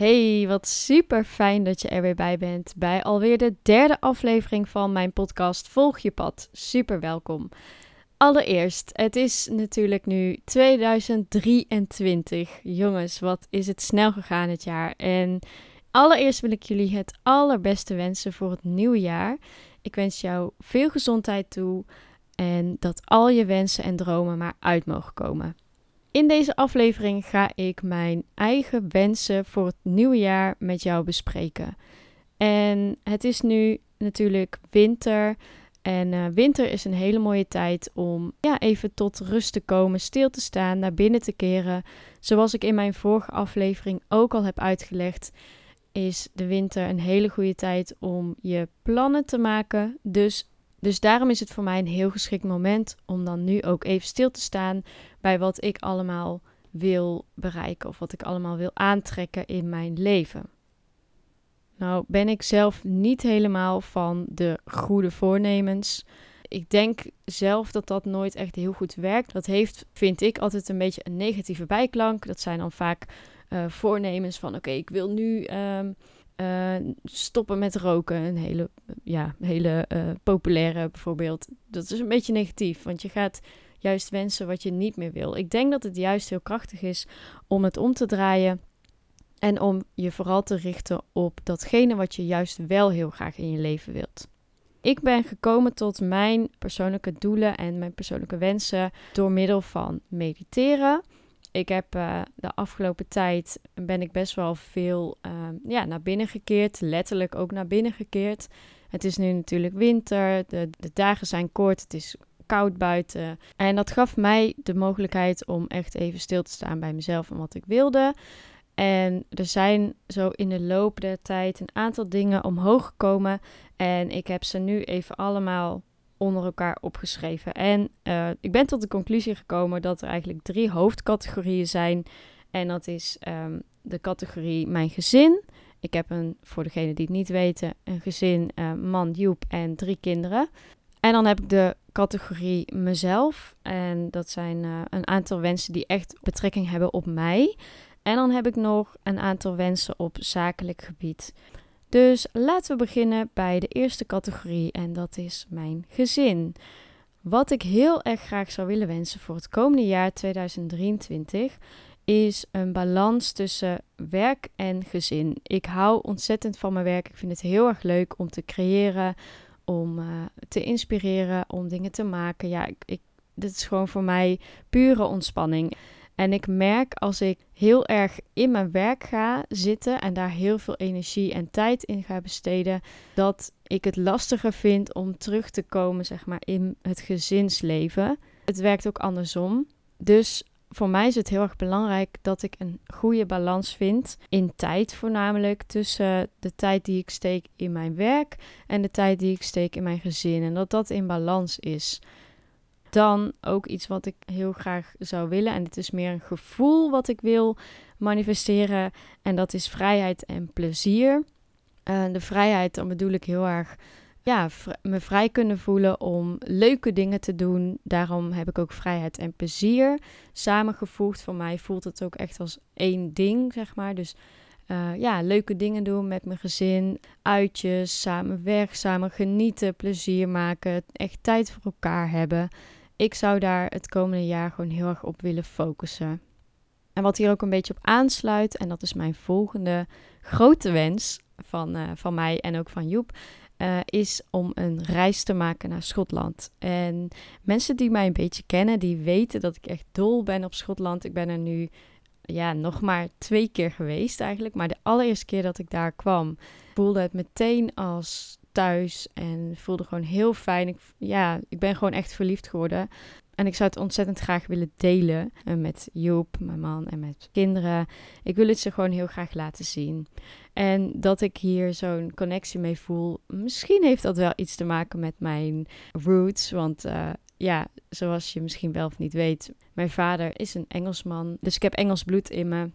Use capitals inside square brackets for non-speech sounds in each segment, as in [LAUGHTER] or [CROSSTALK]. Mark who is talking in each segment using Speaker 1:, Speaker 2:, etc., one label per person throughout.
Speaker 1: Hey, wat super fijn dat je er weer bij bent bij alweer de derde aflevering van mijn podcast Volg je pad. Super welkom. Allereerst, het is natuurlijk nu 2023. Jongens, wat is het snel gegaan het jaar. En allereerst wil ik jullie het allerbeste wensen voor het nieuwe jaar. Ik wens jou veel gezondheid toe en dat al je wensen en dromen maar uit mogen komen. In deze aflevering ga ik mijn eigen wensen voor het nieuwe jaar met jou bespreken. En het is nu natuurlijk winter. En uh, winter is een hele mooie tijd om ja, even tot rust te komen, stil te staan, naar binnen te keren. Zoals ik in mijn vorige aflevering ook al heb uitgelegd, is de winter een hele goede tijd om je plannen te maken. Dus dus daarom is het voor mij een heel geschikt moment om dan nu ook even stil te staan bij wat ik allemaal wil bereiken of wat ik allemaal wil aantrekken in mijn leven. Nou, ben ik zelf niet helemaal van de goede voornemens. Ik denk zelf dat dat nooit echt heel goed werkt. Dat heeft, vind ik, altijd een beetje een negatieve bijklank. Dat zijn dan vaak uh, voornemens van: oké, ik wil nu um, uh, stoppen met roken. Een hele, ja, hele uh, populaire bijvoorbeeld. Dat is een beetje negatief, want je gaat juist wensen wat je niet meer wil. Ik denk dat het juist heel krachtig is om het om te draaien. En om je vooral te richten op datgene wat je juist wel heel graag in je leven wilt. Ik ben gekomen tot mijn persoonlijke doelen en mijn persoonlijke wensen door middel van mediteren ik heb uh, de afgelopen tijd ben ik best wel veel uh, ja, naar binnen gekeerd. Letterlijk ook naar binnen gekeerd. Het is nu natuurlijk winter. De, de dagen zijn kort. Het is koud buiten. En dat gaf mij de mogelijkheid om echt even stil te staan bij mezelf en wat ik wilde. En er zijn zo in de loop der tijd een aantal dingen omhoog gekomen. En ik heb ze nu even allemaal onder elkaar opgeschreven. En uh, ik ben tot de conclusie gekomen dat er eigenlijk drie hoofdcategorieën zijn. En dat is um, de categorie mijn gezin. Ik heb een, voor degenen die het niet weten, een gezin, uh, man Joep en drie kinderen. En dan heb ik de categorie mezelf. En dat zijn uh, een aantal wensen die echt betrekking hebben op mij. En dan heb ik nog een aantal wensen op zakelijk gebied. Dus laten we beginnen bij de eerste categorie en dat is mijn gezin. Wat ik heel erg graag zou willen wensen voor het komende jaar 2023 is een balans tussen werk en gezin. Ik hou ontzettend van mijn werk. Ik vind het heel erg leuk om te creëren, om uh, te inspireren, om dingen te maken. Ja, ik, ik, dit is gewoon voor mij pure ontspanning. En ik merk als ik heel erg in mijn werk ga zitten en daar heel veel energie en tijd in ga besteden, dat ik het lastiger vind om terug te komen, zeg maar, in het gezinsleven. Het werkt ook andersom. Dus voor mij is het heel erg belangrijk dat ik een goede balans vind in tijd voornamelijk tussen de tijd die ik steek in mijn werk en de tijd die ik steek in mijn gezin en dat dat in balans is. Dan ook iets wat ik heel graag zou willen. En dit is meer een gevoel wat ik wil manifesteren. En dat is vrijheid en plezier. Uh, de vrijheid, dan bedoel ik heel erg ja, me vrij kunnen voelen om leuke dingen te doen. Daarom heb ik ook vrijheid en plezier samengevoegd. Voor mij voelt het ook echt als één ding, zeg maar. Dus uh, ja, leuke dingen doen met mijn gezin, uitjes, samen weg, samen genieten, plezier maken, echt tijd voor elkaar hebben ik zou daar het komende jaar gewoon heel erg op willen focussen. En wat hier ook een beetje op aansluit, en dat is mijn volgende grote wens van, uh, van mij en ook van Joep, uh, is om een reis te maken naar Schotland. En mensen die mij een beetje kennen, die weten dat ik echt dol ben op Schotland. Ik ben er nu ja, nog maar twee keer geweest eigenlijk. Maar de allereerste keer dat ik daar kwam, voelde het meteen als thuis en voelde gewoon heel fijn. Ik, ja, ik ben gewoon echt verliefd geworden. En ik zou het ontzettend graag willen delen uh, met Joep, mijn man en met kinderen. Ik wil het ze gewoon heel graag laten zien. En dat ik hier zo'n connectie mee voel, misschien heeft dat wel iets te maken met mijn roots. Want uh, ja, zoals je misschien wel of niet weet, mijn vader is een Engelsman. Dus ik heb Engels bloed in me.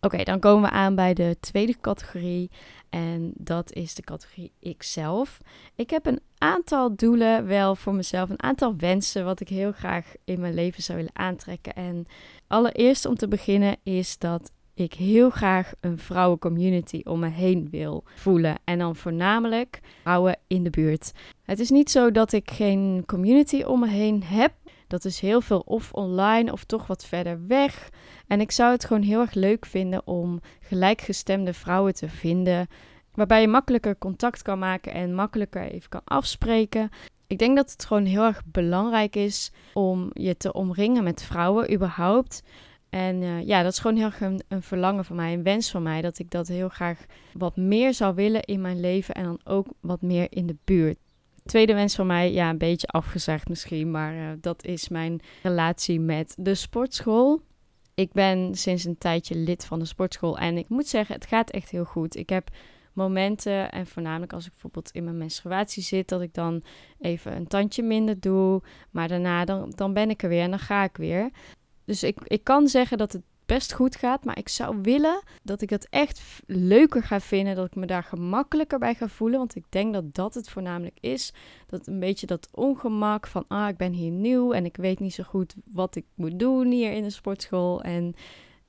Speaker 1: Oké, dan komen we aan bij de tweede categorie. En dat is de categorie ikzelf. Ik heb een aantal doelen wel voor mezelf, een aantal wensen wat ik heel graag in mijn leven zou willen aantrekken. En allereerst om te beginnen is dat ik heel graag een vrouwencommunity om me heen wil voelen. En dan voornamelijk vrouwen in de buurt. Het is niet zo dat ik geen community om me heen heb. Dat is heel veel of online of toch wat verder weg. En ik zou het gewoon heel erg leuk vinden om gelijkgestemde vrouwen te vinden. Waarbij je makkelijker contact kan maken en makkelijker even kan afspreken. Ik denk dat het gewoon heel erg belangrijk is om je te omringen met vrouwen überhaupt. En uh, ja, dat is gewoon heel erg een, een, verlangen van mij, een wens van mij, dat ik dat heel graag wat meer zou willen in mijn leven en dan ook wat meer in de buurt. Tweede wens van mij, ja, een beetje afgezegd misschien, maar uh, dat is mijn relatie met de sportschool. Ik ben sinds een tijdje lid van de sportschool en ik moet zeggen, het gaat echt heel goed. Ik heb momenten en voornamelijk als ik bijvoorbeeld in mijn menstruatie zit, dat ik dan even een tandje minder doe, maar daarna dan, dan ben ik er weer en dan ga ik weer. Dus ik, ik kan zeggen dat het best goed gaat. Maar ik zou willen dat ik het echt leuker ga vinden. Dat ik me daar gemakkelijker bij ga voelen. Want ik denk dat dat het voornamelijk is. Dat een beetje dat ongemak van, ah, ik ben hier nieuw en ik weet niet zo goed wat ik moet doen hier in de sportschool. En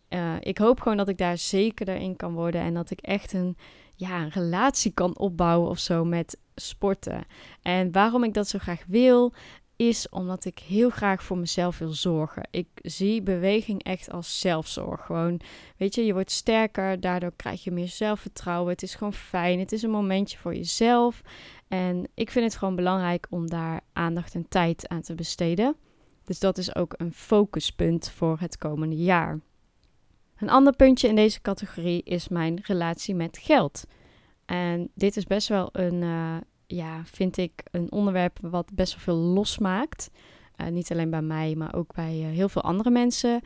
Speaker 1: uh, ik hoop gewoon dat ik daar zekerder in kan worden. En dat ik echt een, ja, een relatie kan opbouwen of zo met sporten. En waarom ik dat zo graag wil, is omdat ik heel graag voor mezelf wil zorgen. Ik zie beweging echt als zelfzorg. Gewoon, weet je, je wordt sterker, daardoor krijg je meer zelfvertrouwen. Het is gewoon fijn. Het is een momentje voor jezelf. En ik vind het gewoon belangrijk om daar aandacht en tijd aan te besteden. Dus dat is ook een focuspunt voor het komende jaar. Een ander puntje in deze categorie is mijn relatie met geld. En dit is best wel een, uh, ja, vind ik een onderwerp wat best wel veel losmaakt. Uh, niet alleen bij mij, maar ook bij uh, heel veel andere mensen.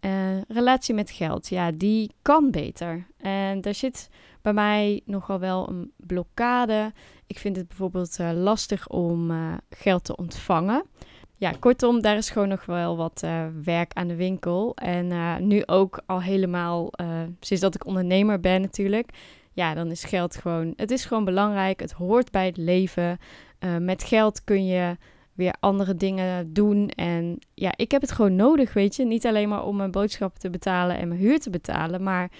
Speaker 1: Uh, relatie met geld, ja, die kan beter. En daar zit bij mij nogal wel een blokkade. Ik vind het bijvoorbeeld lastig om geld te ontvangen. Ja, kortom, daar is gewoon nog wel wat werk aan de winkel. En nu ook al helemaal, sinds dat ik ondernemer ben natuurlijk, ja, dan is geld gewoon, het is gewoon belangrijk. Het hoort bij het leven. Uh, met geld kun je weer andere dingen doen. En ja, ik heb het gewoon nodig, weet je. Niet alleen maar om mijn boodschappen te betalen en mijn huur te betalen, maar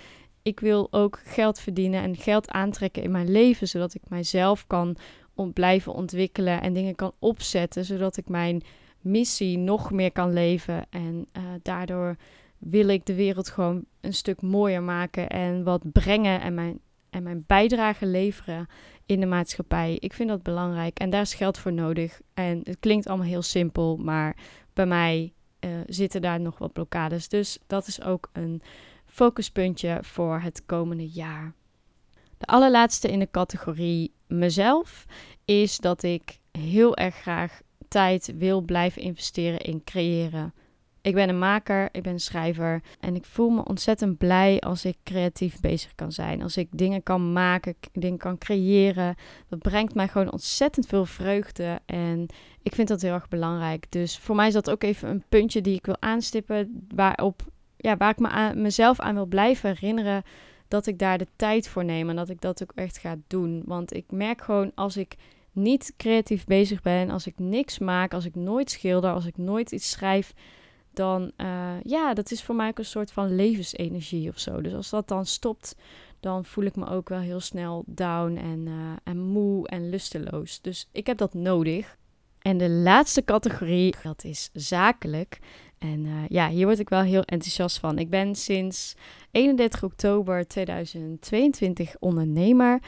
Speaker 1: ik wil ook geld verdienen en geld aantrekken in mijn leven, zodat ik mijzelf kan om blijven ontwikkelen en dingen kan opzetten, zodat ik mijn missie nog meer kan leven. En uh, daardoor wil ik de wereld gewoon een stuk mooier maken en wat brengen en mijn en mijn bijdrage leveren in de maatschappij. Ik vind dat belangrijk en daar is geld voor nodig. En het klinkt allemaal heel simpel, maar bij mij uh, zitten daar nog wat blokkades. Dus dat is ook een focuspuntje voor het komende jaar. De allerlaatste in de categorie mezelf is dat ik heel erg graag tijd wil blijven investeren in creëren. Ik ben een maker, ik ben een schrijver en ik voel me ontzettend blij als ik creatief bezig kan zijn. Als ik dingen kan maken, dingen kan creëren. Dat brengt mij gewoon ontzettend veel vreugde en ik vind dat heel erg belangrijk. Dus voor mij is dat ook even een puntje die ik wil aanstippen waarop, ja, waar ik me aan, mezelf aan wil blijven herinneren dat ik daar de tijd voor neem en dat ik dat ook echt ga doen. Want ik merk gewoon als ik niet creatief bezig ben, als ik niks maak, als ik nooit schilder, als ik nooit iets schrijf, dan uh, ja, dat is voor mij ook een soort van levensenergie of zo. Dus als dat dan stopt, dan voel ik me ook wel heel snel down en, uh, en moe en lusteloos. Dus ik heb dat nodig. En de laatste categorie, dat is zakelijk. En uh, ja, hier word ik wel heel enthousiast van. Ik ben sinds 31 oktober 2022 ondernemer.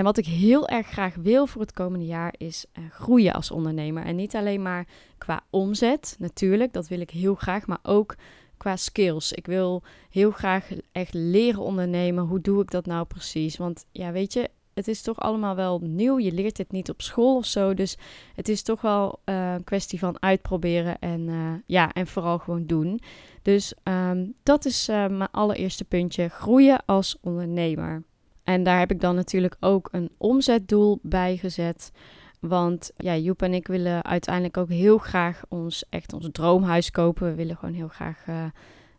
Speaker 1: En wat ik heel erg graag wil voor het komende jaar is uh, groeien als ondernemer. En niet alleen maar qua omzet, natuurlijk, dat wil ik heel graag, maar ook qua skills. Ik wil heel graag echt leren ondernemen. Hoe doe ik dat nou precies? Want ja, weet je, het is toch allemaal wel nieuw. Je leert dit niet op school of zo. Dus het is toch wel uh, een kwestie van uitproberen en, uh, ja, en vooral gewoon doen. Dus um, dat is mijn allereerste puntje: groeien als ondernemer. En daar heb ik dan natuurlijk ook een omzetdoel bij gezet. Want ja, Joep en ik willen uiteindelijk ook heel graag ons echt ons droomhuis kopen. We willen gewoon heel graag uh,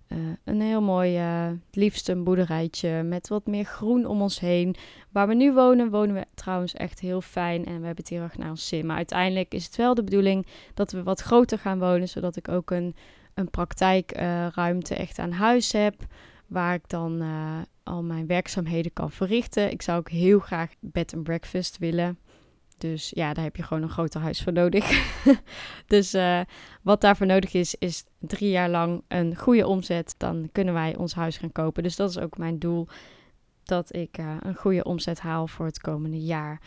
Speaker 1: uh, een heel mooi, uh, het liefst een boerderijtje met wat meer groen om ons heen. Waar we nu wonen, wonen we trouwens echt heel fijn en we hebben het heel erg naar ons zin. Maar uiteindelijk is het wel de bedoeling dat we wat groter gaan wonen, zodat ik ook een, een praktijkruimte echt aan huis heb. Waar ik dan al mijn werkzaamheden kan verrichten. Ik zou ook heel graag bed and breakfast willen. Dus ja, daar heb je gewoon een groter huis voor nodig. [LAUGHS] dus uh, wat daarvoor nodig is, is drie jaar lang een goede omzet. Dan kunnen wij ons huis gaan kopen. Dus dat is ook mijn doel. Dat ik uh, een goede omzet haal voor het komende jaar.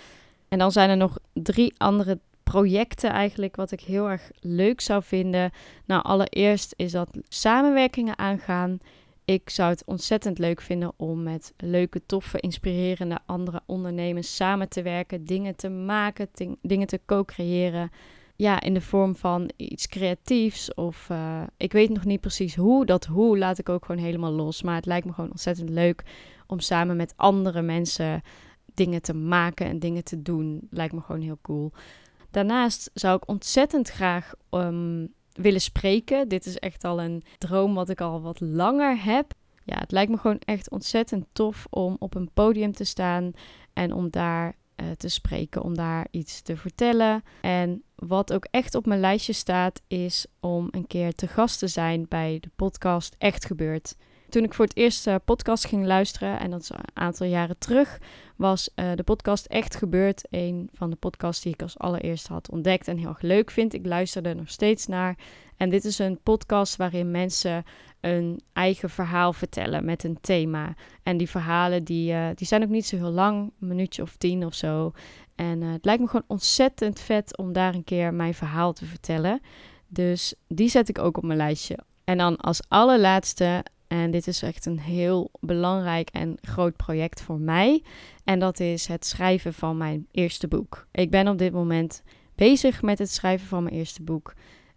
Speaker 1: En dan zijn er nog drie andere projecten eigenlijk wat ik heel erg leuk zou vinden. Nou, allereerst is dat samenwerkingen aangaan ik zou het ontzettend leuk vinden om met leuke, toffe, inspirerende andere ondernemers samen te werken, dingen te maken, dingen te co-creëren. Ja, in de vorm van iets creatiefs of uh, ik weet nog niet precies hoe. Dat hoe laat ik ook gewoon helemaal los. Maar het lijkt me gewoon ontzettend leuk om samen met andere mensen dingen te maken en dingen te doen. Lijkt me gewoon heel cool. Daarnaast zou ik ontzettend graag um, willen spreken. Dit is echt al een droom wat ik al wat langer heb. Ja, het lijkt me gewoon echt ontzettend tof om op een podium te staan en om daar uh, te spreken, om daar iets te vertellen. En wat ook echt op mijn lijstje staat, is om een keer te gast te zijn bij de podcast Echt Gebeurd. Toen ik voor het eerst uh, podcast ging luisteren, en dat is een aantal jaren terug, was uh, de podcast Echt Gebeurd. Een van de podcasts die ik als allereerst had ontdekt en heel erg leuk vind. Ik luisterde er nog steeds naar. En dit is een podcast waarin mensen een eigen verhaal vertellen met een thema. En die verhalen die, uh, die zijn ook niet zo heel lang, een minuutje of tien of zo. En het lijkt me gewoon ontzettend vet om daar een keer mijn verhaal te vertellen. Dus die zet ik ook op mijn lijstje. En dan als allerlaatste en dit is echt een heel belangrijk en groot project voor mij. En dat is het schrijven van mijn eerste boek. Ik ben op dit moment bezig met het schrijven van mijn eerste boek.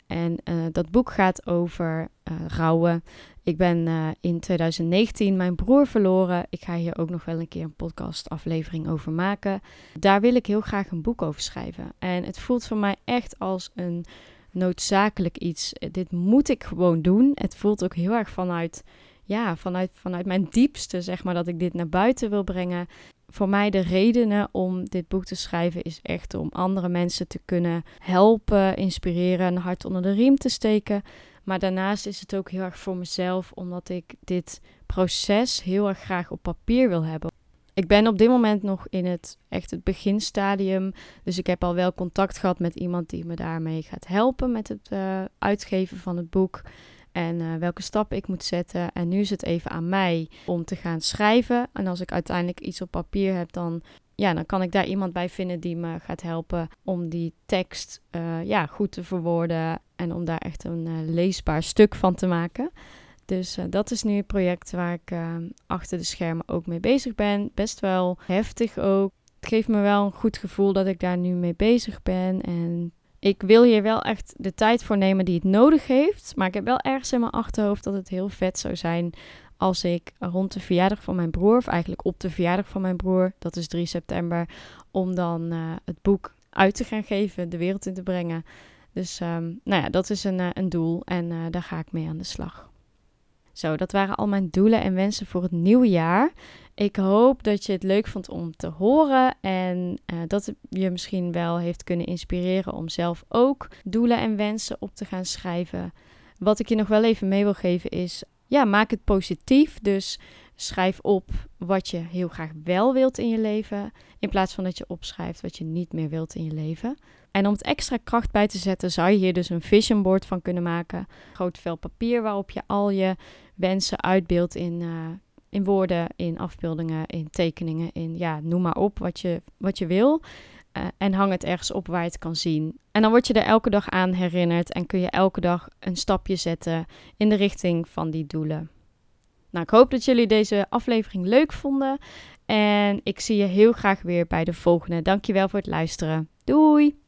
Speaker 1: En uh, dat boek gaat over uh, rouwen. Ik ben uh, in 2019 mijn broer verloren. Ik ga hier ook nog wel een keer een podcastaflevering over maken. Daar wil ik heel graag een boek over schrijven. En het voelt voor mij echt als een noodzakelijk iets. Dit moet ik gewoon doen. Het voelt ook heel erg vanuit ja, vanuit, vanuit mijn diepste, zeg maar, dat ik dit naar buiten wil brengen. Voor mij de redenen om dit boek te schrijven is echt om andere mensen te kunnen helpen, inspireren, een hart onder de riem te steken. Maar daarnaast is het ook heel erg voor mezelf, omdat ik dit proces heel erg graag op papier wil hebben. Ik ben op dit moment nog in het echt het beginstadium. Dus ik heb al wel contact gehad met iemand die me daarmee gaat helpen met het uh, uitgeven van het boek en uh, welke stappen ik moet zetten. En nu is het even aan mij om te gaan schrijven. En als ik uiteindelijk iets op papier heb, dan, ja, dan kan ik daar iemand bij vinden die me gaat helpen om die tekst uh, ja, goed te verwoorden. En om daar echt een leesbaar stuk van te maken. Dus dat is nu een project waar ik achter de schermen ook mee bezig ben. Best wel heftig ook. Het geeft me wel een goed gevoel dat ik daar nu mee bezig ben. En ik wil hier wel echt de tijd voor nemen die het nodig heeft. Maar ik heb wel ergens in mijn achterhoofd dat het heel vet zou zijn als ik rond de verjaardag van mijn broer, of eigenlijk op de verjaardag van mijn broer, dat is 3 september, om dan uh, het boek uit te gaan geven, de wereld in te brengen. Dus um, nou ja, dat is een, een doel en daar ga ik mee aan de slag. Zo, dat waren al mijn doelen en wensen voor het nieuwe jaar. Ik hoop dat je het leuk vond om te horen en uh, dat je misschien wel heeft kunnen inspireren om zelf ook doelen en wensen op te gaan schrijven. Wat ik je nog wel even mee wil geven is, ja, maak het positief. Dus schrijf op wat je heel graag wel wilt in je leven, in plaats van dat je opschrijft wat je niet meer wilt in je leven. En om het extra kracht bij te zetten, zou je hier dus een vision board van kunnen maken. Groot vel papier waarop je al je wensen uitbeeldt in, uh, in woorden, in afbeeldingen, in tekeningen, in ja, noem maar op wat je, wat je wil. Uh, en hang het ergens op waar je het kan zien. En dan word je er elke dag aan herinnerd en kun je elke dag een stapje zetten in de richting van die doelen. Nou, ik hoop dat jullie deze aflevering leuk vonden. En ik zie je heel graag weer bij de volgende. Dankjewel voor het luisteren. Doei!